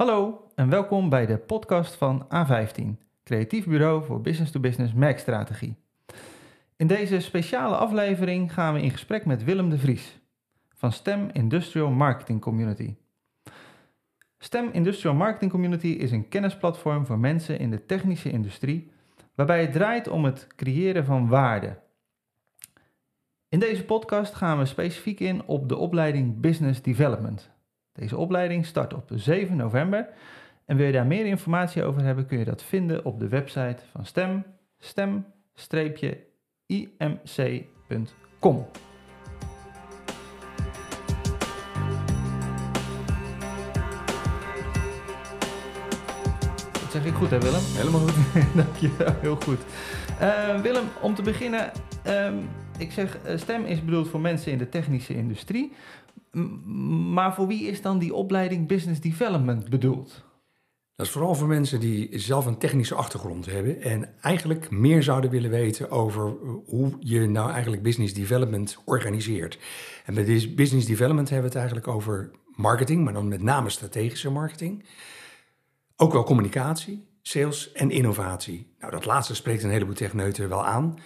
Hallo en welkom bij de podcast van A15, creatief bureau voor business-to-business merkstrategie. In deze speciale aflevering gaan we in gesprek met Willem de Vries van STEM Industrial Marketing Community. STEM Industrial Marketing Community is een kennisplatform voor mensen in de technische industrie, waarbij het draait om het creëren van waarde. In deze podcast gaan we specifiek in op de opleiding Business Development. Deze opleiding start op 7 november en wil je daar meer informatie over hebben, kun je dat vinden op de website van STEM, stem-imc.com. Dat zeg ik goed, hè Willem? Helemaal goed. Dank je wel, heel goed. Uh, Willem, om te beginnen, um, ik zeg uh, STEM is bedoeld voor mensen in de technische industrie. Maar voor wie is dan die opleiding Business Development bedoeld? Dat is vooral voor mensen die zelf een technische achtergrond hebben en eigenlijk meer zouden willen weten over hoe je nou eigenlijk business development organiseert. En bij business development hebben we het eigenlijk over marketing, maar dan met name strategische marketing. Ook wel communicatie, sales en innovatie. Nou, dat laatste spreekt een heleboel techneuten wel aan.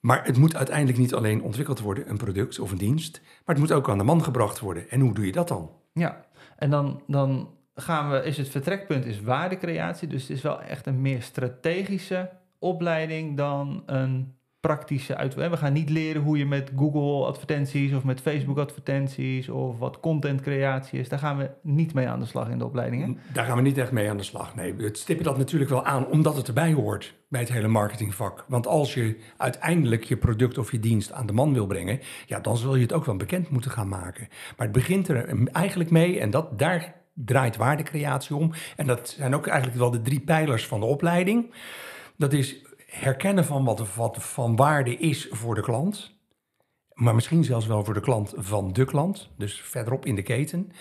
Maar het moet uiteindelijk niet alleen ontwikkeld worden, een product of een dienst, maar het moet ook aan de man gebracht worden. En hoe doe je dat dan? Ja, en dan, dan gaan we, is het vertrekpunt is waardecreatie, dus het is wel echt een meer strategische opleiding dan een praktische uit. We gaan niet leren hoe je met Google advertenties of met Facebook advertenties of wat contentcreatie is. Daar gaan we niet mee aan de slag in de opleidingen. Daar gaan we niet echt mee aan de slag. Nee, het stippen dat natuurlijk wel aan omdat het erbij hoort bij het hele marketingvak. Want als je uiteindelijk je product of je dienst aan de man wil brengen, ja, dan zul je het ook wel bekend moeten gaan maken. Maar het begint er eigenlijk mee en dat daar draait waardecreatie om. En dat zijn ook eigenlijk wel de drie pijlers van de opleiding. Dat is herkennen van wat, wat van waarde is voor de klant. Maar misschien zelfs wel voor de klant van de klant. Dus verderop in de keten.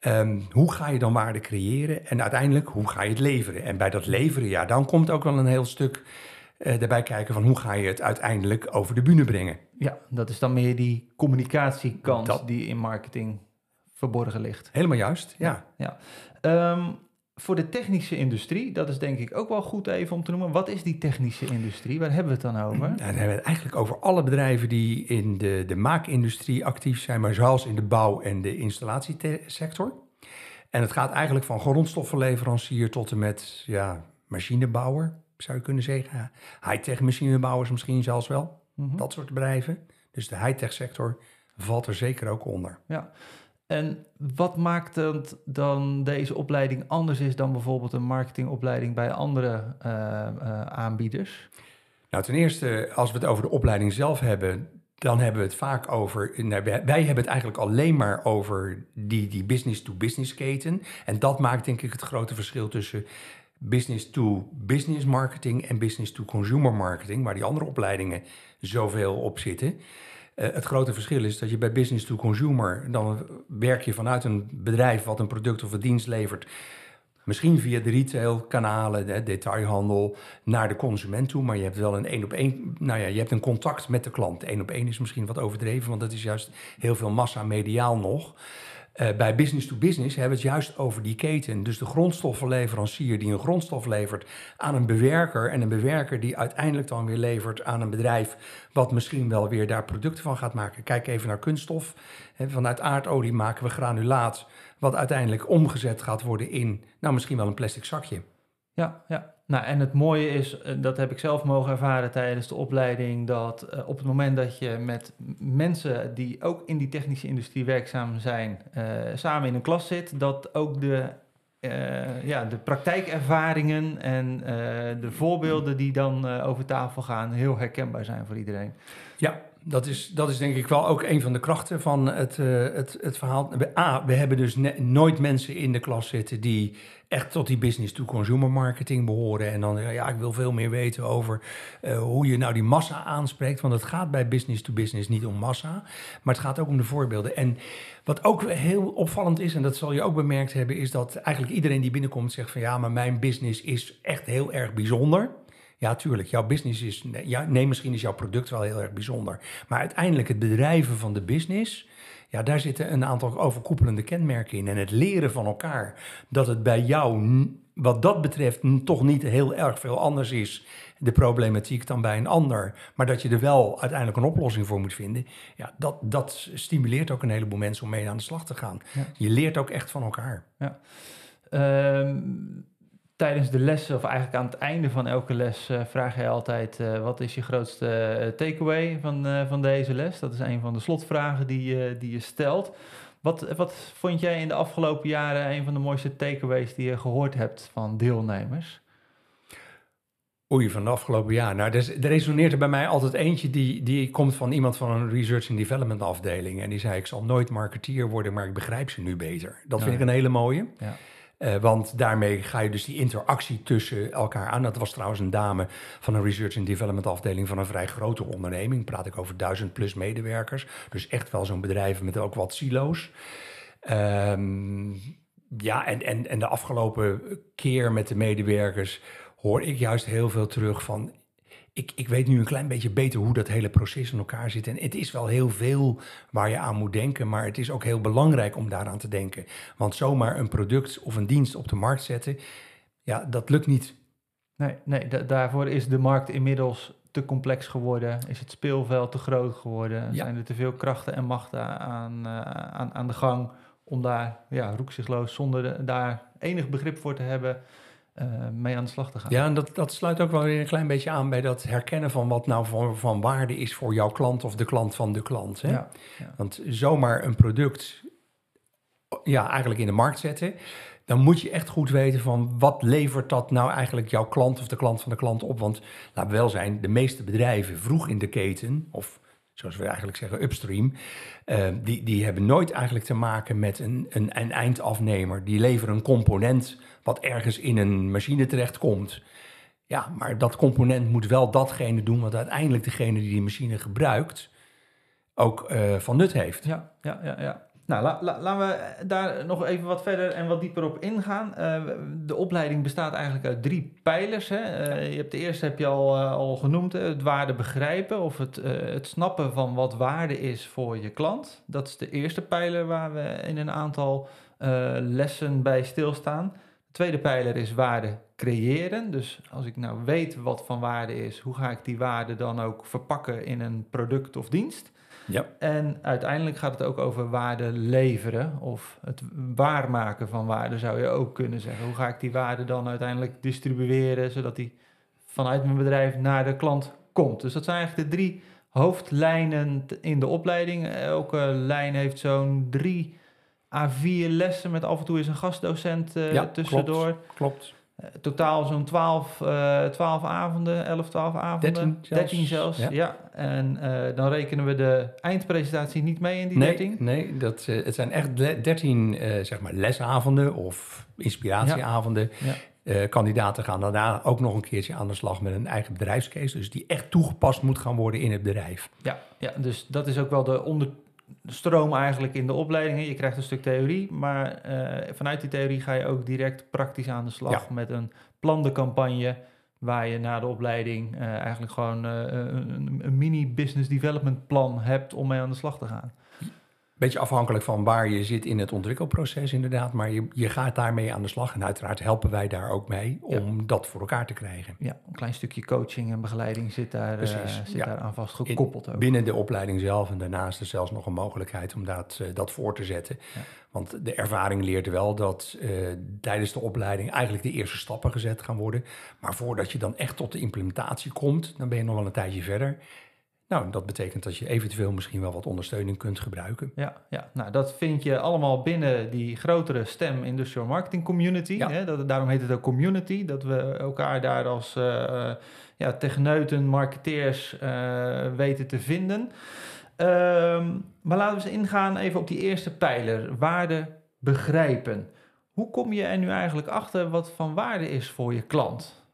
Um, hoe ga je dan waarde creëren? En uiteindelijk, hoe ga je het leveren? En bij dat leveren, ja, dan komt ook wel een heel stuk uh, erbij kijken van hoe ga je het uiteindelijk over de bühne brengen. Ja, dat is dan meer die communicatiekant dat, die in marketing verborgen ligt. Helemaal juist, ja. ja. ja. Um, voor de technische industrie, dat is denk ik ook wel goed even om te noemen. Wat is die technische industrie? Waar hebben we het dan over? Nou, dan hebben we het eigenlijk over alle bedrijven die in de, de maakindustrie actief zijn, maar zelfs in de bouw- en de installatiesector. En het gaat eigenlijk van grondstoffenleverancier tot en met ja, machinebouwer, zou je kunnen zeggen. High-tech machinebouwers misschien zelfs wel. Mm -hmm. Dat soort bedrijven. Dus de high-tech sector valt er zeker ook onder. Ja, en wat maakt dan deze opleiding anders is dan bijvoorbeeld een marketingopleiding bij andere uh, uh, aanbieders? Nou, ten eerste, als we het over de opleiding zelf hebben, dan hebben we het vaak over. Wij hebben het eigenlijk alleen maar over die, die business-to-business keten. En dat maakt denk ik het grote verschil tussen business-to-business marketing en business-to-consumer marketing, waar die andere opleidingen zoveel op zitten. Uh, het grote verschil is dat je bij business to consumer, dan werk je vanuit een bedrijf wat een product of een dienst levert. Misschien via de retailkanalen, de detailhandel, naar de consument toe. Maar je hebt wel een één op één. Nou ja, je hebt een contact met de klant. Eén op één is misschien wat overdreven, want dat is juist heel veel massa mediaal nog. Uh, bij business to business hebben we het juist over die keten. Dus de grondstoffenleverancier die een grondstof levert aan een bewerker. En een bewerker die uiteindelijk dan weer levert aan een bedrijf. wat misschien wel weer daar producten van gaat maken. Kijk even naar kunststof. Vanuit aardolie maken we granulaat. Wat uiteindelijk omgezet gaat worden in, nou misschien wel een plastic zakje. Ja, ja. Nou, en het mooie is, eh, dat heb ik zelf mogen ervaren tijdens de opleiding, dat uh, op het moment dat je met mensen die ook in die technische industrie werkzaam zijn, uh, samen in een klas zit, dat ook de, ja, de praktijkervaringen en de voorbeelden die dan over tafel gaan heel herkenbaar zijn voor iedereen. Ja, dat is, dat is denk ik wel ook een van de krachten van het, het, het verhaal. A, we hebben dus nooit mensen in de klas zitten die echt tot die business-to-consumer marketing behoren. En dan, ja, ik wil veel meer weten over uh, hoe je nou die massa aanspreekt. Want het gaat bij business-to-business niet om massa, maar het gaat ook om de voorbeelden. En wat ook heel opvallend is, en dat zal je ook bemerkt hebben, is dat eigenlijk iedereen die binnenkomt zegt van ja, maar mijn business is echt heel erg bijzonder. Ja, tuurlijk, jouw business is. Ja, nee, misschien is jouw product wel heel erg bijzonder. Maar uiteindelijk het bedrijven van de business Ja, daar zitten een aantal overkoepelende kenmerken in. En het leren van elkaar dat het bij jou, wat dat betreft, toch niet heel erg veel anders is, de problematiek, dan bij een ander. Maar dat je er wel uiteindelijk een oplossing voor moet vinden. Ja, dat, dat stimuleert ook een heleboel mensen om mee aan de slag te gaan. Ja. Je leert ook echt van elkaar. Ehm, tijdens de lessen, of eigenlijk aan het einde van elke les, eh, vraag je altijd: eh, wat is je grootste eh, takeaway van, van deze les? Dat is een van de slotvragen die, je die je stelt. Wat, wat vond jij in de afgelopen jaren een van de mooiste takeaways die je gehoord hebt van deelnemers? Oei, van de afgelopen jaar. Nou, er, er resoneert er bij mij altijd eentje die, die komt van iemand van een research and development afdeling. En die zei, ik zal nooit marketeer worden, maar ik begrijp ze nu beter. Dat vind ik een hele mooie. Ja. Eh, want daarmee ga je dus die interactie tussen elkaar aan. Dat was trouwens een dame van een research and development afdeling van een vrij grote onderneming. Praat ik over duizend plus medewerkers. Dus echt wel zo'n bedrijf met ook wat silo's. Ehm, ja, en, en, en de afgelopen keer met de medewerkers hoor ik juist heel veel terug van. Ik, ik weet nu een klein beetje beter hoe dat hele proces in elkaar zit. En het is wel heel veel waar je aan moet denken, maar het is ook heel belangrijk om daaraan te denken. Want zomaar een product of een dienst op de markt zetten, ja, dat lukt niet. Nee, nee da- daarvoor is de markt inmiddels te complex geworden. Is het speelveld te groot geworden? Ja. Zijn er te veel krachten en machten aan, eh, aan, aan de gang om daar ja, roekzichtloos, zonder de- daar enig begrip voor te hebben, eh, mee aan de slag te gaan? Ja, en dat, dat sluit ook wel weer een klein beetje aan bij dat herkennen van wat nou van, van waarde is voor jouw klant of de klant van de klant. Hè? Ja, ja. Want zomaar een product ja, eigenlijk in de markt zetten, dan moet je echt goed weten van wat levert dat nou eigenlijk jouw klant of de klant van de klant op. Want we wel zijn, de meeste bedrijven vroeg in de keten, of zoals we eigenlijk zeggen upstream, eh, die, die hebben nooit eigenlijk te maken met een, een, een eindafnemer. Die leveren een component wat ergens in een machine terechtkomt. Ja, maar dat component moet wel datgene doen wat uiteindelijk degene die die machine gebruikt ook eh, van nut heeft. Ja, ja, ja. ja. Nou, la- la- laten we daar nog even wat verder en wat dieper op ingaan. Eh, de opleiding bestaat eigenlijk uit drie pijlers. Hè? Eh, je hebt de eerste heb je al, eh, al genoemd, het waarde begrijpen of het, het snappen van wat waarde is voor je klant. Dat is de eerste pijler waar we in een aantal lessen bij stilstaan. De tweede pijler is waarde creëren. Dus als ik nou weet wat van waarde is, hoe ga ik die waarde dan ook verpakken in een product of dienst? Ja. En uiteindelijk gaat het ook over waarde leveren of het waarmaken van waarde zou je ook kunnen zeggen. Hoe ga ik die waarde dan uiteindelijk distribueren zodat die vanuit mijn bedrijf naar de klant komt? Dus dat zijn eigenlijk de drie hoofdlijnen in de opleiding. Elke lijn heeft zo'n drie A4 lessen met af en toe eens een gastdocent eh, Ja, tussendoor. Klopt. Eh, totaal zo'n 12, eh 12 avonden, 11, 12 avonden. 13 zelfs. 13 zelfs, ja. Ja. En eh, dan rekenen we de eindpresentatie niet mee in die Nee, 13. nee dat, eh, het zijn echt le- 13 eh, zeg maar lesavonden of inspiratieavonden. Ja. Eh, kandidaten gaan daarna ook nog een keertje aan de slag met een eigen bedrijfscase. Dus die echt toegepast moet gaan worden in het bedrijf. Ja, ja, dus dat is ook wel de onderstroom eigenlijk in de opleidingen. Je krijgt een stuk theorie, maar eh, vanuit die theorie ga je ook direct praktisch aan de slag Ja. met een plande campagne. Waar je na de opleiding eh, eigenlijk gewoon eh, een, een mini-business development plan hebt om mee aan de slag te gaan. Beetje afhankelijk van waar je zit in het ontwikkelproces inderdaad. Maar je, je gaat daarmee aan de slag. En uiteraard helpen wij daar ook mee om dat voor elkaar te krijgen. Ja, een klein stukje coaching en begeleiding zit daar, eh, zit ja. daar aan In- vastgekoppeld ook. Binnen de opleiding zelf. En daarnaast is er zelfs nog een mogelijkheid om dat, eh, dat voor te zetten. Ja. Want de ervaring leert wel dat eh, tijdens de opleiding eigenlijk de eerste stappen gezet gaan worden. Maar voordat je dan echt tot de implementatie komt, dan ben je nog wel een tijdje verder. Nou, dat betekent dat je eventueel misschien wel wat ondersteuning kunt gebruiken. Ja, ja, nou dat vind je allemaal binnen die grotere STEM Industrial Marketing Community. Ja. Hè? Dat, daarom heet het ook community, dat we elkaar daar als eh, ja, techneuten, marketeers eh, weten te vinden. Ehm, maar laten we eens ingaan even op die eerste pijler, waarde begrijpen. Hoe kom je er nu eigenlijk achter wat van waarde is voor je klant?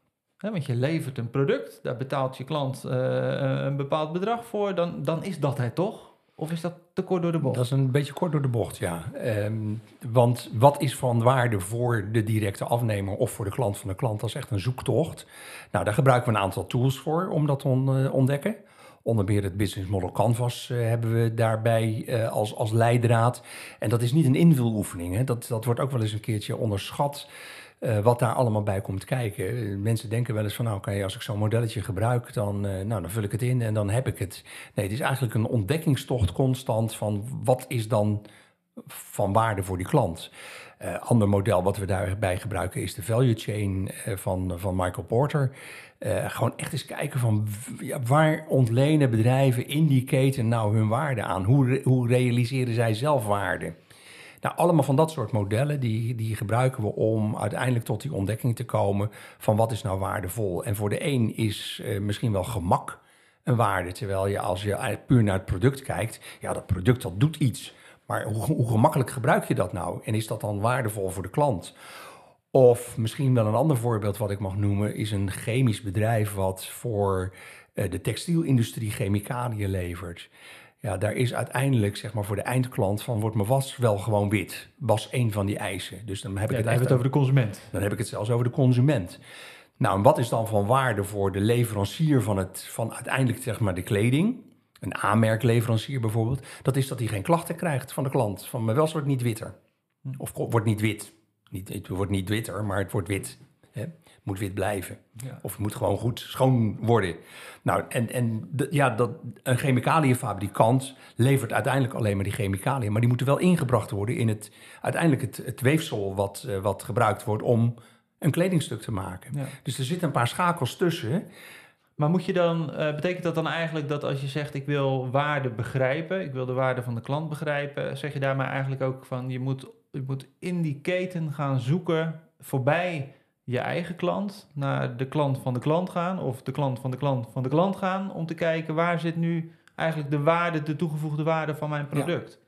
Want je levert een product, daar betaalt je klant eh, een bepaald bedrag voor, dan, dan is dat het toch? Of is dat te kort door de bocht? Dat is een beetje kort door de bocht, ja. Ehm, want wat is van waarde voor de directe afnemer of voor de klant van de klant? Is echt een zoektocht. Nou, daar gebruiken we een aantal tools voor om dat te eh, ontdekken. Onder meer het Business Model Canvas eh, hebben we daarbij eh, als, als leidraad. En dat is niet een invuloefening. Hè? Dat, dat wordt ook wel eens een keertje onderschat. Eh, wat daar allemaal bij komt kijken. Mensen denken wel eens van, nou, oké, als ik zo'n modelletje gebruik, dan, eh, nou, dan vul ik het in en dan heb ik het. Nee, het is eigenlijk een ontdekkingstocht constant van wat is dan van waarde voor die klant. Eh ander model wat we daarbij gebruiken is de value chain van, van Michael Porter. Gewoon echt eens kijken van ja, waar ontlenen bedrijven in die keten nou hun waarde aan? Hoe, hoe realiseren zij zelf waarde? Nou, allemaal van dat soort modellen, die, die gebruiken we om uiteindelijk tot die ontdekking te komen van wat is nou waardevol. En voor de een is eh, misschien wel gemak een waarde, terwijl je als je puur naar het product kijkt, ja, dat product dat doet iets. Maar hoe, hoe gemakkelijk gebruik je dat nou? En is dat dan waardevol voor de klant? Of misschien wel een ander voorbeeld wat ik mag noemen, is een chemisch bedrijf wat voor eh, de textielindustrie chemicaliën levert. Ja, daar is uiteindelijk, zeg maar, voor de eindklant van wordt mijn was wel gewoon wit. Was één van die eisen. Dus dan heb ik Ja, het dan het over de consument. dan heb ik het zelfs over de consument. Nou, en wat is dan van waarde voor de leverancier van, het, van uiteindelijk zeg maar de kleding? Een aanmerkleverancier bijvoorbeeld. Dat is dat hij geen klachten krijgt van de klant. Van mijn wels wordt niet witter. Of ko- wordt niet wit. Niet, het wordt niet witter, maar het wordt wit. Hè? Moet wit blijven. Ja. Of het moet gewoon goed schoon worden. Nou, en, en ja, dat, een chemicaliënfabrikant levert uiteindelijk alleen maar die chemicaliën. Maar die moeten wel ingebracht worden in het, uiteindelijk het, het weefsel wat, eh, wat gebruikt wordt om een kledingstuk te maken. Ja. Dus er zitten een paar schakels tussen. Maar moet je dan, eh, betekent dat dan eigenlijk dat als je zegt ik wil waarde begrijpen, ik wil de waarde van de klant begrijpen, zeg je daarmee eigenlijk ook van je moet, je moet in die keten gaan zoeken voorbij je eigen klant, naar de klant van de klant gaan of de klant van de klant van de klant gaan om te kijken waar zit nu eigenlijk de waarde, de toegevoegde waarde van mijn product.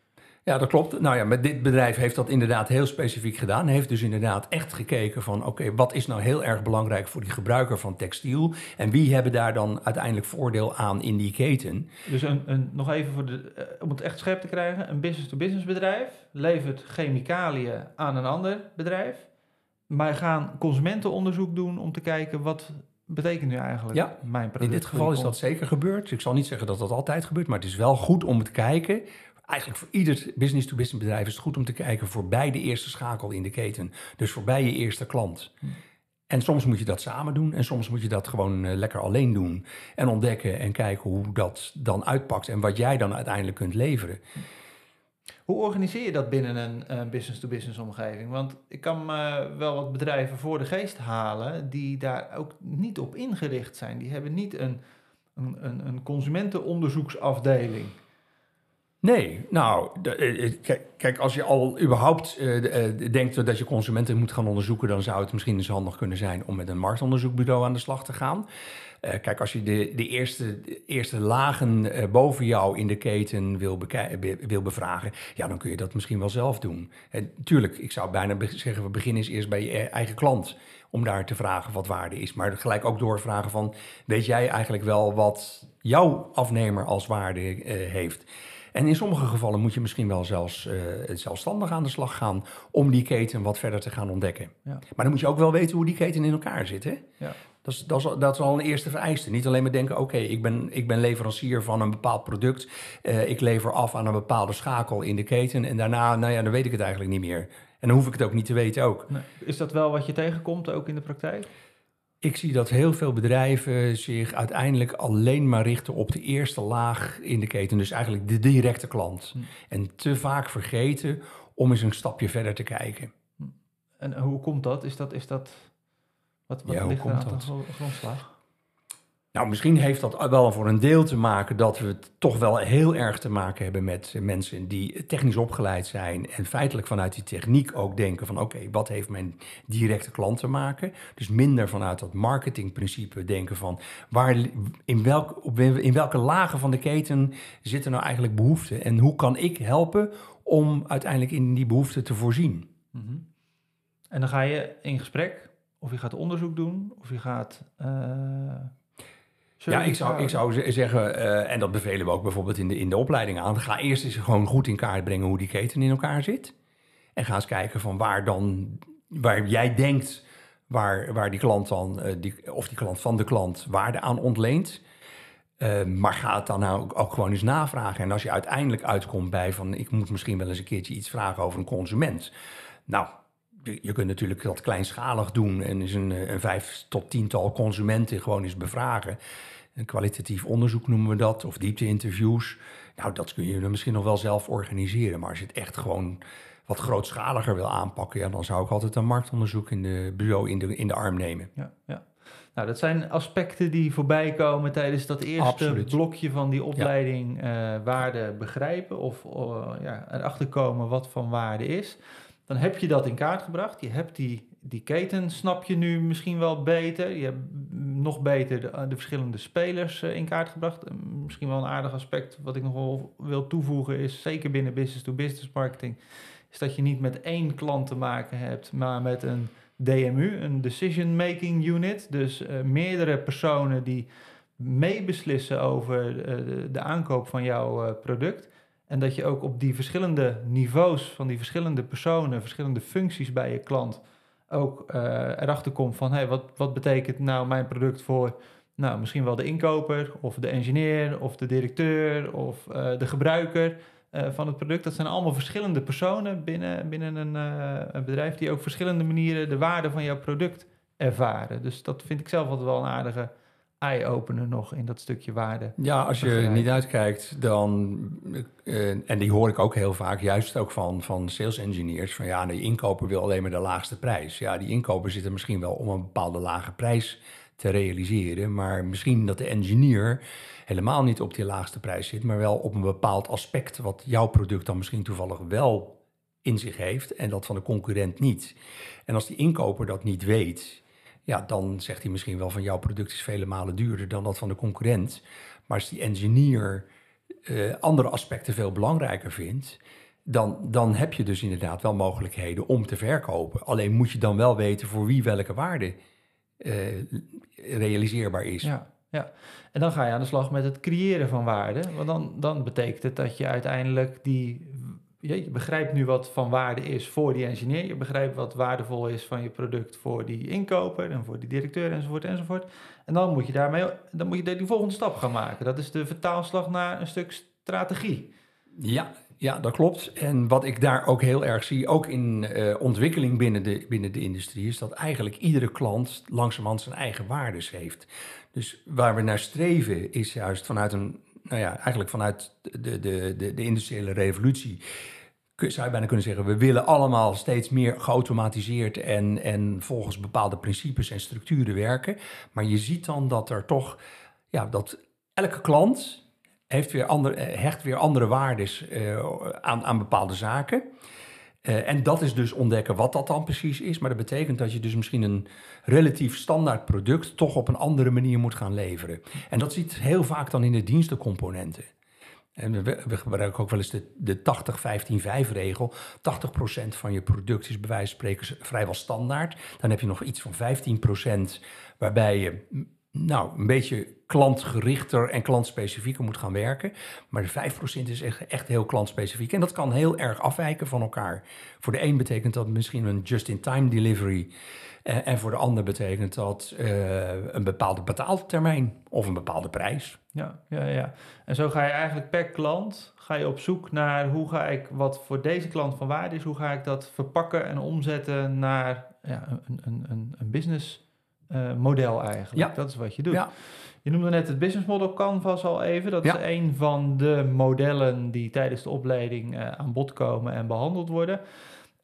Ja, dat klopt. Nou ja, met dit bedrijf heeft dat inderdaad heel specifiek gedaan. Heeft dus inderdaad echt gekeken van... oké, wat is nou heel erg belangrijk voor die gebruiker van textiel... en wie hebben daar dan uiteindelijk voordeel aan in die keten? Dus een, een, nog even voor de, eh, om het echt scherp te krijgen. Een business-to-business bedrijf levert chemicaliën aan een ander bedrijf. Maar gaan consumentenonderzoek doen om te kijken wat betekent nu eigenlijk Ja, mijn product. In dit geval is dat zeker gebeurd. Ik zal niet zeggen dat dat altijd gebeurt... maar het is wel goed om te kijken... Eigenlijk voor ieder business-to-business bedrijf is het goed om te kijken... voorbij de eerste schakel in de keten. Dus voorbij je eerste klant. En soms moet je dat samen doen en soms moet je dat gewoon eh, lekker alleen doen. En ontdekken en kijken hoe dat dan uitpakt en wat jij dan uiteindelijk kunt leveren. Hoe organiseer je dat binnen een eh, business-to-business omgeving? Want ik kan me wel wat bedrijven voor de geest halen die daar ook niet op ingericht zijn. Die hebben niet een, een, een, een consumentenonderzoeksafdeling. Nee, nou, eh, eh, kijk, als je al überhaupt eh, de- denkt dat je consumenten moet gaan onderzoeken, dan zou het misschien eens handig kunnen zijn om met een marktonderzoekbureau aan de slag te gaan. Kijk, als je de, de, eerste, eerste lagen boven jou in de keten wil, wil bevragen, ja, dan kun je dat misschien wel zelf doen. En tuurlijk, ik zou bijna zeggen, we beginnen eens eerst bij je e- eigen klant om daar te vragen wat waarde is. Maar gelijk ook doorvragen van, weet jij eigenlijk wel wat jouw afnemer als waarde heeft? En in sommige gevallen moet je misschien wel zelfs eh, zelfstandig aan de slag gaan om die keten wat verder te gaan ontdekken. Ja. Maar dan moet je ook wel weten hoe die keten in elkaar zit. Hè? Ja. Dat, is, dat, is, al- dat is al een eerste vereiste. Niet alleen maar denken, oké, ik, ben, ik ben leverancier van een bepaald product. eh, ik lever af aan een bepaalde schakel in de keten. En daarna, nou ja, dan weet ik het eigenlijk niet meer. En dan hoef ik het ook niet te weten ook. Nee. Is dat wel wat je tegenkomt ook in de praktijk? Ik zie dat heel veel bedrijven zich uiteindelijk alleen maar richten op de eerste laag in de keten. Dus eigenlijk de directe klant. Hm. En te vaak vergeten om eens een stapje verder te kijken. En hoe komt dat? Is dat, is dat wat, wat Ja, ligt komt aan dat? de gro- grondslag? Nou, misschien heeft dat wel voor een deel te maken dat we het toch wel heel erg te maken hebben met eh, mensen die technisch opgeleid zijn en feitelijk vanuit die techniek ook denken van oké, wat heeft mijn directe klant te maken? Dus minder vanuit dat marketingprincipe denken van waar, in, welk, in welke lagen van de keten zitten nou eigenlijk behoeften en hoe kan ik helpen om uiteindelijk in die behoeften te voorzien? Mhm. En dan ga je in gesprek, of je gaat onderzoek doen, of je gaat. Ja, ik zou, ik houden. zou zeggen, eh, en dat bevelen we ook bijvoorbeeld in de, in de opleiding aan. Ga eerst eens gewoon goed in kaart brengen hoe die keten in elkaar zit. En ga eens kijken van waar dan, waar jij denkt, waar, waar die klant dan, eh, die, of die klant van de klant waarde aan ontleent. Uh, maar ga het dan nou ook, ook, gewoon eens navragen. En als je uiteindelijk uitkomt bij van ik moet misschien wel eens een keertje iets vragen over een consument. Nou, je, kunt natuurlijk dat kleinschalig doen en eens een, een vijf tot tiental consumenten gewoon eens bevragen. Een kwalitatief onderzoek noemen we dat, of diepte-interviews. Nou, dat kun je misschien nog wel zelf organiseren. Maar als je het echt gewoon wat grootschaliger wil aanpakken, ja, dan zou ik altijd een marktonderzoek in de bureau in de, in de arm nemen. Ja, ja. Nou, dat zijn aspecten die voorbij komen tijdens dat eerste blokje van die opleiding ja. uh, waarde begrijpen of uh, ja, erachter komen wat van waarde is. Dan heb je dat in kaart gebracht. Je hebt die, die keten, snap je nu misschien wel beter. Je hebt nog beter de, de verschillende spelers uh, in kaart gebracht. misschien wel een aardig aspect wat ik nog wel wil toevoegen is, zeker binnen business-to-business -business marketing, is dat je niet met één klant te maken hebt, maar met een DMU, een Decision Making Unit. Dus uh, meerdere personen die meebeslissen over de, aankoop van jouw product. En dat je ook op die verschillende niveaus van die verschillende personen, verschillende functies bij je klant, ook erachter komt van hey, wat, wat betekent nou mijn product voor nou, misschien wel de inkoper, of de engineer, of de directeur, of de gebruiker. Eh, van het product. Dat zijn allemaal verschillende personen binnen, binnen een, uh, een, bedrijf die ook verschillende manieren de waarde van jouw product ervaren. Dus dat vind ik zelf altijd wel een aardige eye-opener nog in dat stukje waarde. Ja, als je niet uitkijkt, dan, uh, en die hoor ik ook heel vaak, juist ook van, van sales engineers, van ja, die inkoper wil alleen maar de laagste prijs. Ja, die inkoper zit er misschien wel om een bepaalde lage prijs te realiseren, maar misschien dat de engineer helemaal niet op die laagste prijs zit, maar wel op een bepaald aspect wat jouw product dan misschien toevallig wel in zich heeft en dat van de concurrent niet. En als die inkoper dat niet weet, ja, dan zegt hij misschien wel van jouw product is vele malen duurder dan dat van de concurrent. Maar als die engineer uh, andere aspecten veel belangrijker vindt, dan, dan heb je dus inderdaad wel mogelijkheden om te verkopen. Alleen moet je dan wel weten voor wie welke waarde uh, realiseerbaar is. Ja. Ja, en dan ga je aan de slag met het creëren van waarde. Want dan, dan betekent het dat je uiteindelijk die. Je begrijpt nu wat van waarde is voor die engineer. Je begrijpt wat waardevol is van je product voor die inkoper en voor die directeur enzovoort enzovoort. En dan moet je daarmee dan moet je die volgende stap gaan maken. Dat is de vertaalslag naar een stuk strategie. Ja, ja, dat klopt. En wat ik daar ook heel erg zie, ook in uh, ontwikkeling binnen de, binnen de industrie, is dat eigenlijk iedere klant langzamerhand zijn eigen waardes heeft. Dus waar we naar streven is juist vanuit een, nou ja, eigenlijk vanuit de, de, de, de industriële revolutie. Zou je bijna kunnen zeggen, we willen allemaal steeds meer geautomatiseerd en, en volgens bepaalde principes en structuren werken. Maar je ziet dan dat er toch, ja, dat elke klant heeft weer andere, hecht weer andere waardes uh, aan, aan bepaalde zaken. Uh, en dat is dus ontdekken wat dat dan precies is. Maar dat betekent dat je dus misschien een relatief standaard product toch op een andere manier moet gaan leveren. En dat ziet heel vaak dan in de dienstencomponenten. En we, gebruiken ook wel eens de, de 80-15-5-regel. 80% van je product is bij wijze van spreken vrijwel standaard. Dan heb je nog iets van 15% waarbij je nou, een beetje klantgerichter en klantspecifieker moet gaan werken. Maar de 5% is echt, echt heel klantspecifiek. En dat kan heel erg afwijken van elkaar. Voor de een betekent dat misschien een just-in-time delivery. En, en, voor de ander betekent dat uh, een bepaalde betaaltermijn of een bepaalde prijs. Ja, ja, ja. En zo ga je eigenlijk per klant ga je op zoek naar hoe ga ik wat voor deze klant van waarde is, hoe ga ik dat verpakken en omzetten naar ja, een, een, een, een business uh, model eigenlijk. Ja. Dat is wat je doet. Ja. Je noemde net het business model Canvas al even. Dat is een van de modellen die tijdens de opleiding uh, aan bod komen en behandeld worden.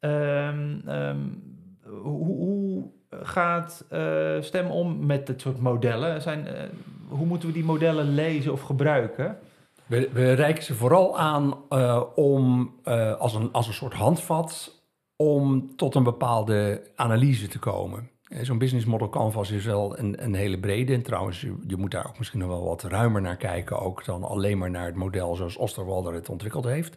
Um, um, hoe, hoe, gaat uh, STEM om met dit soort modellen? Zijn, hoe moeten we die modellen lezen of gebruiken? We, reiken ze vooral aan om als, een, als een soort handvat om tot een bepaalde analyse te komen. Eh, zo'n business model canvas is wel een, een hele brede. En trouwens, je, je, moet daar ook misschien nog wel wat ruimer naar kijken. Ook dan alleen maar naar het model zoals Osterwalder het ontwikkeld heeft.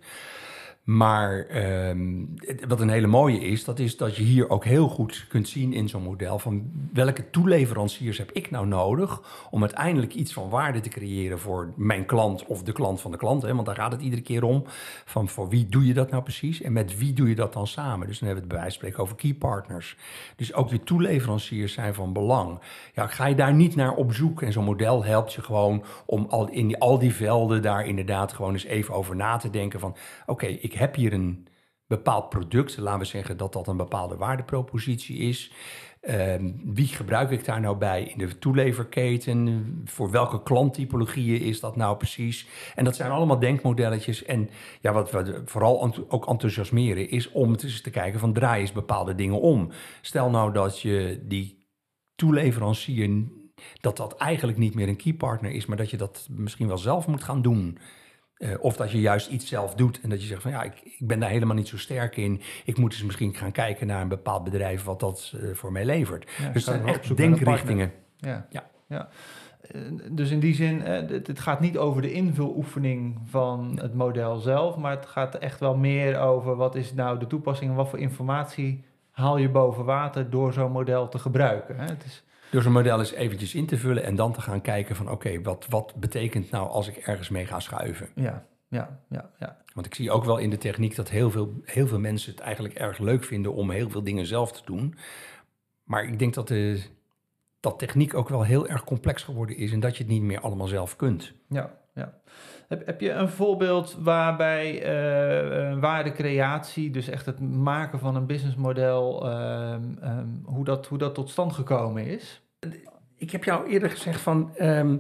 Maar ehm, wat een hele mooie is, dat is dat je hier ook heel goed kunt zien in zo'n model van welke toeleveranciers heb ik nou nodig om uiteindelijk iets van waarde te creëren voor mijn klant of de klant van de klant. Hè? Want daar gaat het iedere keer om. Van voor wie doe je dat nou precies en met wie doe je dat dan samen? Dus dan hebben we het bij wijze van spreken over key partners. Dus ook je toeleveranciers zijn van belang. Ja, ga je daar niet naar op zoek en zo'n model helpt je gewoon om al in al die velden daar inderdaad gewoon eens even over na te denken van oké, ik heb hier een bepaald product. Laten we zeggen dat dat een bepaalde waardepropositie is. Ehm, wie gebruik ik daar nou bij in de toeleverketen? Voor welke klanttypologieën is dat nou precies? En dat zijn allemaal denkmodelletjes. En ja, wat we vooral ook enthousiasmeren is om te kijken van draai eens bepaalde dingen om. Stel nou dat je die toeleverancier, dat dat eigenlijk niet meer een key partner is, maar dat je dat misschien wel zelf moet gaan doen. Eh, of dat je juist iets zelf doet en dat je zegt van ja, ik, ik ben daar helemaal niet zo sterk in. Ik moet eens misschien gaan kijken naar een bepaald bedrijf wat dat eh, voor mij levert. Ja, dus zijn echt denkrichtingen. Ja. Ja. ja. Eh, Dus in die zin, het, het gaat niet over de invuloefening van het model zelf, maar het gaat echt wel meer over wat is nou de toepassing en wat voor informatie haal je boven water door zo'n model te gebruiken. Hè? Het is, Door zo'n model eens eventjes in te vullen en dan te gaan kijken van oké, wat, wat betekent nou als ik ergens mee ga schuiven? ja, ja, ja, ja. Want ik zie ook wel in de techniek dat heel veel, heel veel mensen het eigenlijk erg leuk vinden om heel veel dingen zelf te doen. Maar ik denk dat, de, dat techniek ook wel heel erg complex geworden is en dat je het niet meer allemaal zelf kunt. Ja, ja. Heb, heb je een voorbeeld waarbij eh, waardecreatie, dus echt het maken van een businessmodel, ehm, ehm, hoe, dat, hoe dat tot stand gekomen is? Ik heb jou eerder gezegd van ehm,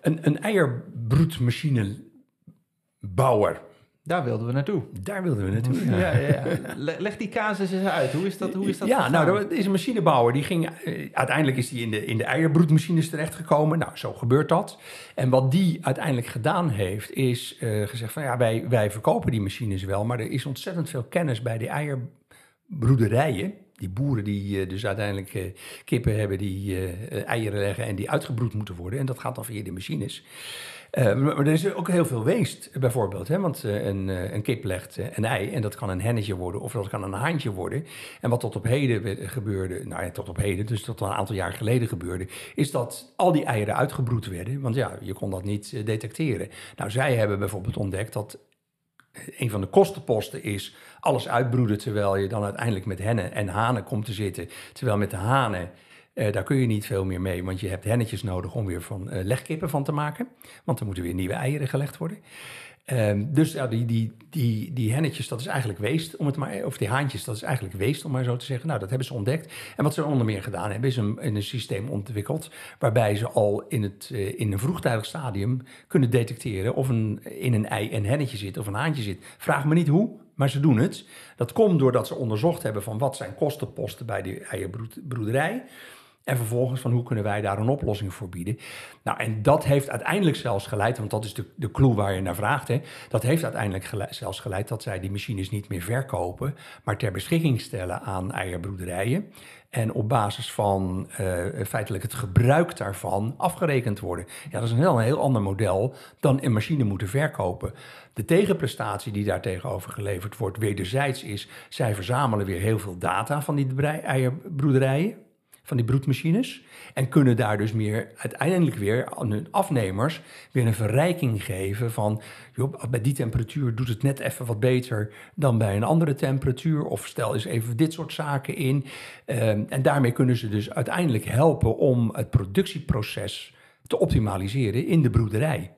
een, een eierbroedmachinebouwer. Daar wilden we naartoe. Daar wilden we naartoe. Ja, ja, ja. Le- Leg die casus eens uit. Hoe is dat? Hoe is dat ja, gegaan? nou, dat is een machinebouwer. Die ging, eh, uiteindelijk is die in de, in de eierbroedmachines terechtgekomen. Nou, zo gebeurt dat. En wat die uiteindelijk gedaan heeft, is eh, gezegd van ja, wij, wij verkopen die machines wel, maar er is ontzettend veel kennis bij de eierbroederijen. Die boeren die eh, dus uiteindelijk kippen hebben die eieren leggen en die uitgebroed moeten worden. En dat gaat dan via die machines. Eh, maar er is ook heel veel weest, bijvoorbeeld. Hè? Want eh, een, eh, een kip legt een ei en dat kan een hennetje worden of dat kan een haantje worden. En wat tot op heden gebeurde, nou ja, tot op heden, dus tot een aantal jaar geleden gebeurde, is dat al die eieren uitgebroed werden. Want ja, je kon dat niet detecteren. Nou, zij hebben bijvoorbeeld ontdekt dat een van de kostenposten is alles uitbroeden terwijl je dan uiteindelijk met hennen en hanen komt te zitten. Terwijl met de hanen, eh, daar kun je niet veel meer mee, want je hebt hennetjes nodig om weer van eh, legkippen van te maken. Want er moeten weer nieuwe eieren gelegd worden. Ehm, dus die, die, die, die hennetjes, dat is eigenlijk weest, om het maar, of die haantjes, dat is eigenlijk weest, om maar zo te zeggen. Nou, dat hebben ze ontdekt. En wat ze onder meer gedaan hebben, is een, een systeem ontwikkeld waarbij ze al in, het, eh, in een vroegtijdig stadium kunnen detecteren of een, in een ei een hennetje zit of een haantje zit. Vraag me niet hoe, maar ze doen het. Dat komt doordat ze onderzocht hebben van wat zijn kostenposten bij die eierbroederij. En vervolgens van hoe kunnen wij daar een oplossing voor bieden. Nou, en dat heeft uiteindelijk zelfs geleid, want dat is de, de clue waar je naar vraagt. Hè, dat heeft uiteindelijk zelfs geleid dat zij die machines niet meer verkopen, maar ter beschikking stellen aan eierbroederijen. En op basis van eh, feitelijk het gebruik daarvan afgerekend worden. Ja, dat is een heel, een heel ander model dan een machine moeten verkopen. De tegenprestatie die daar tegenover geleverd wordt, wederzijds is, zij verzamelen weer heel veel data van die eierbroederijen van die broedmachines. En kunnen daar dus meer uiteindelijk weer aan hun afnemers weer een verrijking geven van joh, bij die temperatuur doet het net even wat beter dan bij een andere temperatuur. Of stel eens even dit soort zaken in. Ehm, en daarmee kunnen ze dus uiteindelijk helpen om het productieproces te optimaliseren in de broederij.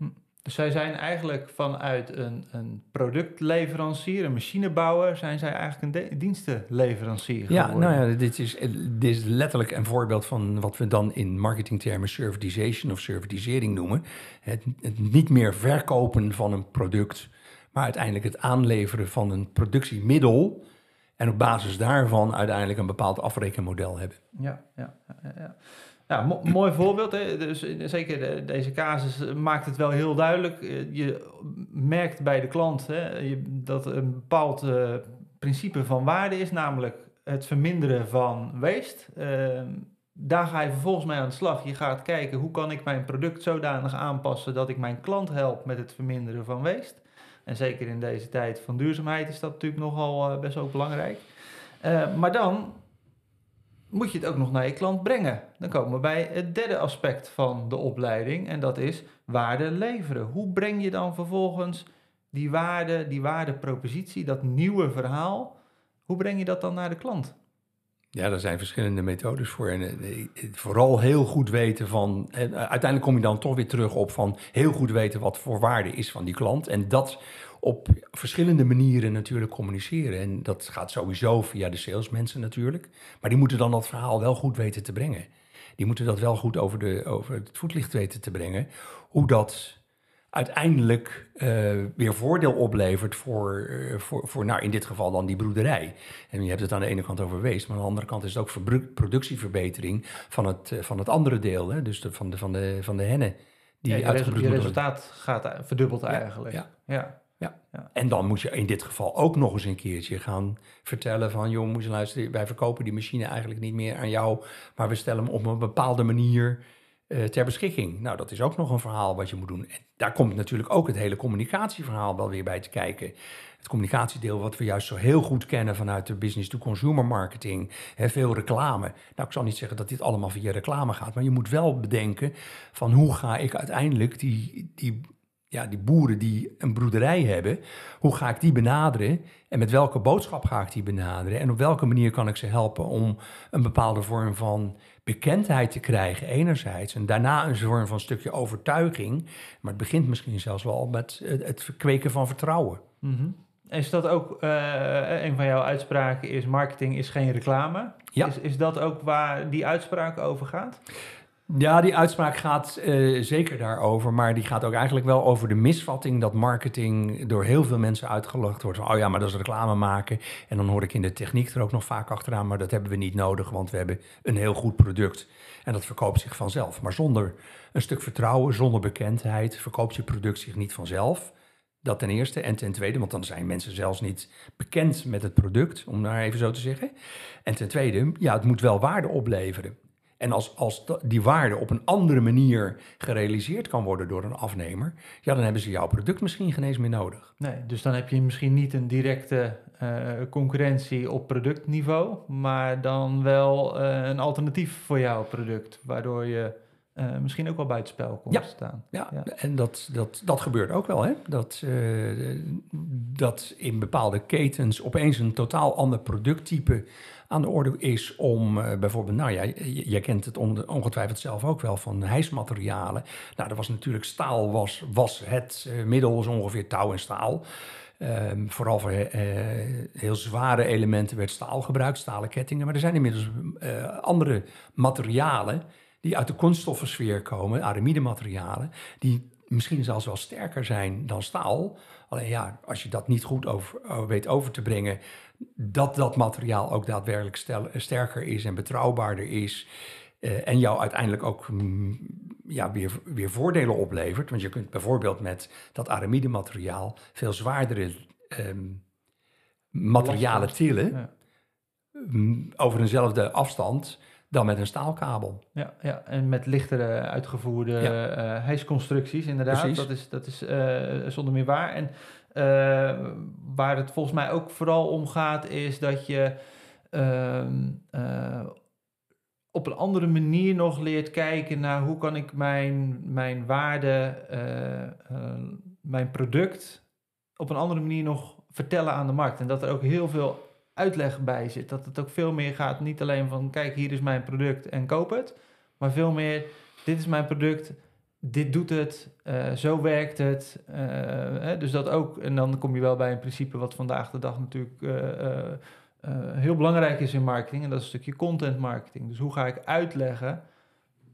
Dus zij zijn eigenlijk vanuit een, een productleverancier, een machinebouwer, zijn zij eigenlijk een dienstenleverancier Ja, geworden. nou ja, dit is, dit is letterlijk een voorbeeld van wat we dan in marketingtermen servitization of servitisering noemen. Het, het niet meer verkopen van een product, maar uiteindelijk het aanleveren van een productiemiddel. En op basis daarvan uiteindelijk een bepaald afrekenmodel hebben. Ja, ja, ja, ja, ja. Ja, mo- mooi voorbeeld. Hè? Dus eh, zeker de- deze casus eh, maakt het wel heel duidelijk. Eh, Je merkt bij de klant hè, dat een bepaald eh, principe van waarde is, namelijk het verminderen van waste. Ehm, daar ga je vervolgens mee aan de slag. Je gaat kijken hoe kan ik mijn product zodanig aanpassen dat ik mijn klant help met het verminderen van waste. En zeker in deze tijd van duurzaamheid is dat natuurlijk nogal best wel belangrijk. maar dan moet je het ook nog naar je klant brengen. Dan komen we bij het derde aspect van de opleiding en dat is waarde leveren. Hoe breng je dan vervolgens die waarde, die waardepropositie, dat nieuwe verhaal, hoe breng je dat dan naar de klant? Ja, er zijn verschillende methodes voor. En eh, vooral heel goed weten van. uiteindelijk kom je dan toch weer terug op van heel goed weten wat voor waarde is van die klant. En dat op verschillende manieren natuurlijk communiceren. En dat gaat sowieso via de salesmensen natuurlijk. Maar die moeten dan dat verhaal wel goed weten te brengen. Die moeten dat wel goed over, de, over het voetlicht weten te brengen. Hoe dat uiteindelijk uh, weer voordeel oplevert voor, uh, voor, voor nou, in dit geval dan die broederij. En je hebt het aan de ene kant over wees, maar aan de andere kant is het ook productieverbetering van het, uh, van het andere deel, hè? dus de, van, de, van, de, van de hennen. Die ja, je resultaat gaat verdubbeld eigenlijk. Ja, ja. Ja. ja. En dan moet je in dit geval ook nog eens een keertje gaan vertellen van... joh, moet je luisteren, wij verkopen die machine eigenlijk niet meer aan jou... maar we stellen hem op een bepaalde manier uh, ter beschikking. Nou, dat is ook nog een verhaal wat je moet doen. En daar komt natuurlijk ook het hele communicatieverhaal wel weer bij te kijken. Het communicatiedeel wat we juist zo heel goed kennen vanuit de business-to-consumer marketing. Hè, veel reclame. Nou, ik zal niet zeggen dat dit allemaal via reclame gaat, maar je moet wel bedenken van hoe ga ik uiteindelijk die, die ja, die boeren die een broederij hebben, hoe ga ik die benaderen en met welke boodschap ga ik die benaderen en op welke manier kan ik ze helpen om een bepaalde vorm van bekendheid te krijgen enerzijds en daarna een vorm van stukje overtuiging, maar het begint misschien zelfs wel met het verkweken van vertrouwen. Mm Is dat ook uh, een van jouw uitspraken is marketing is geen reclame? Ja. Is, is dat ook waar die uitspraak over gaat? Ja, die uitspraak gaat uh, zeker daarover, maar die gaat ook eigenlijk wel over de misvatting dat marketing door heel veel mensen uitgelegd wordt. Oh ja, maar dat is reclame maken. En dan hoor ik in de techniek er ook nog vaak achteraan, maar dat hebben we niet nodig, want we hebben een heel goed product. En dat verkoopt zich vanzelf. Maar zonder een stuk vertrouwen, zonder bekendheid, verkoopt je product zich niet vanzelf. Dat ten eerste. En ten tweede, want dan zijn mensen zelfs niet bekend met het product, om daar even zo te zeggen. En ten tweede, ja, het moet wel waarde opleveren. En als, als die waarde op een andere manier gerealiseerd kan worden door een afnemer, ja, dan hebben ze jouw product misschien geen eens meer nodig. Nee, dus dan heb je misschien niet een directe uh, concurrentie op productniveau, maar dan wel uh, een alternatief voor jouw product, waardoor je uh, misschien ook wel buitenspel komt ja. staan. Ja, ja, en dat, dat, dat gebeurt ook wel. Hè? Dat, dat in bepaalde ketens opeens een totaal ander producttype aan de orde is om uh, bijvoorbeeld, nou ja, jij kent het ongetwijfeld zelf ook wel van hijsmaterialen. Nou, er was natuurlijk staal, was, was het middel, was ongeveer touw en staal. Um, vooral voor uh, heel zware elementen werd staal gebruikt, stalen kettingen. Maar er zijn inmiddels andere materialen die uit de kunststoffensfeer komen, aramide-materialen, die misschien zelfs wel sterker zijn dan staal. Alleen ja, als je dat niet goed over, weet over te brengen, dat dat materiaal ook daadwerkelijk stel, sterker is en betrouwbaarder is. Uh, en jou uiteindelijk ook mm, ja, weer, weer voordelen oplevert. Want je kunt bijvoorbeeld met dat aramide materiaal veel zwaardere um, materialen tillen. Mm, over eenzelfde afstand dan met een staalkabel. Ja, ja en met lichtere uitgevoerde ja. uh, hijsconstructies inderdaad. Precies. Dat is, dat is uh, zonder meer waar. En uh, waar het volgens mij ook vooral om gaat, is dat je ehm, op een andere manier nog leert kijken naar hoe kan ik mijn, mijn waarde, mijn product op een andere manier nog vertellen aan de markt. En dat er ook heel veel uitleg bij zit. Dat het ook veel meer gaat, niet alleen van kijk, hier is mijn product en koop het. Maar veel meer, dit is mijn product, dit doet het, uh, zo werkt het. Uh, hè, dus dat ook, en dan kom je wel bij een principe wat vandaag de dag natuurlijk uh, heel belangrijk is in marketing. En dat is een stukje content marketing. Dus hoe ga ik uitleggen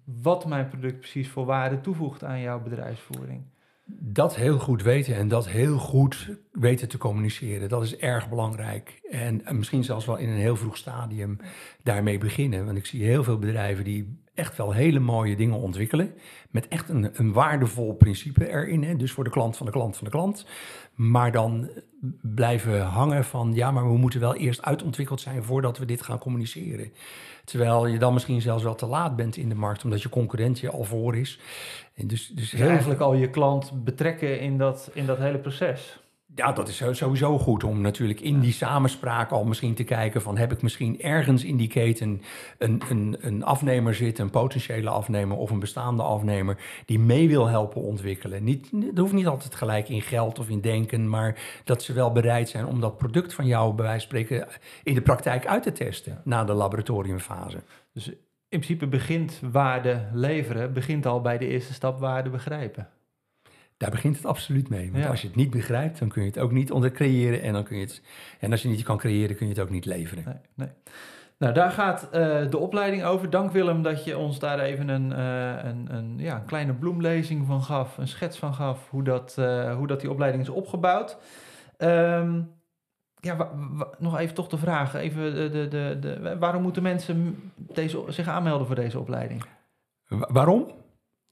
wat mijn product precies voor waarde toevoegt aan jouw bedrijfsvoering? Dat heel goed weten en dat heel goed weten te communiceren, dat is erg belangrijk. En, misschien zelfs wel in een heel vroeg stadium daarmee beginnen. Want ik zie heel veel bedrijven die echt wel hele mooie dingen ontwikkelen. Met echt een, een waardevol principe erin. Hè? Dus voor de klant van de klant van de klant. Maar dan blijven hangen van ja, maar we moeten wel eerst uitontwikkeld zijn voordat we dit gaan communiceren. Terwijl je dan misschien zelfs wel te laat bent in de markt, omdat je concurrent je al voor is. En dus, dus, dus eigenlijk al je klant betrekken in dat, in dat hele proces. Ja, dat is sowieso goed om natuurlijk in die samenspraak al misschien te kijken van heb ik misschien ergens in die keten een, een, een afnemer zitten, een potentiële afnemer of een bestaande afnemer die mee wil helpen ontwikkelen. Niet, het hoeft niet altijd gelijk in geld of in denken, maar dat ze wel bereid zijn om dat product van jou bij wijze van spreken in de praktijk uit te testen na de laboratoriumfase. Dus in principe begint waarde leveren, begint al bij de eerste stap waarde begrijpen. Daar begint het absoluut mee. Want als je het niet begrijpt, dan kun je het ook niet onder creëren. En, dan kun je het, en als je het niet kan creëren, kun je het ook niet leveren. Nee, nee. Nou, daar gaat uh, de opleiding over. Dank Willem dat je ons daar even een, uh, een, een, ja, een kleine bloemlezing van gaf, een schets van gaf, hoe dat, uh, hoe dat die opleiding is opgebouwd. Um, ja, nog even toch de vraag, even de, de, de, de, waarom moeten mensen deze, zich aanmelden voor deze opleiding? waarom?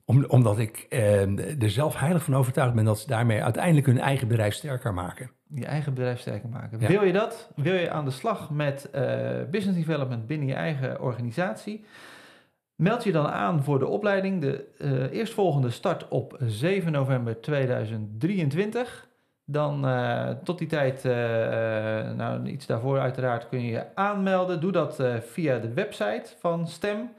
Om, omdat ik eh, er zelf heilig van overtuigd ben dat ze daarmee uiteindelijk hun eigen bedrijf sterker maken. Je eigen bedrijf sterker maken. Wil je dat? Wil je aan de slag met uh, business development binnen je eigen organisatie? Meld je dan aan voor de opleiding. De uh, eerstvolgende start op 7 november 2023. Dan uh, tot die tijd, uh, nou iets daarvoor uiteraard, kun je je aanmelden. Doe dat via de website van STEM,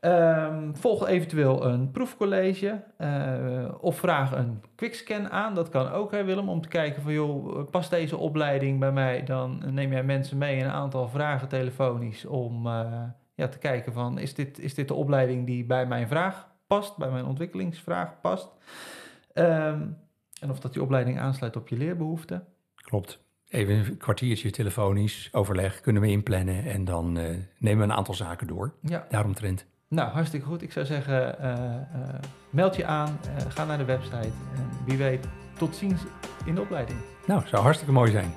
ehm, volg eventueel een proefcollege uh, of vraag een quickscan aan. Dat kan ook, hè, Willem, om te kijken van joh, past deze opleiding bij mij? Dan neem jij mensen mee een aantal vragen telefonisch om uh, ja, te kijken van is dit, is dit de opleiding die bij mijn vraag past, bij mijn ontwikkelingsvraag past? Um, en of dat die opleiding aansluit op je leerbehoeften. Klopt even een kwartiertje telefonisch overleg kunnen we inplannen en dan uh, nemen we een aantal zaken door. Ja. Daaromtrent. Nou, hartstikke goed. Ik zou zeggen, uh, uh, meld je aan, ga naar de website en wie weet, tot ziens in de opleiding. Nou, zou hartstikke mooi zijn.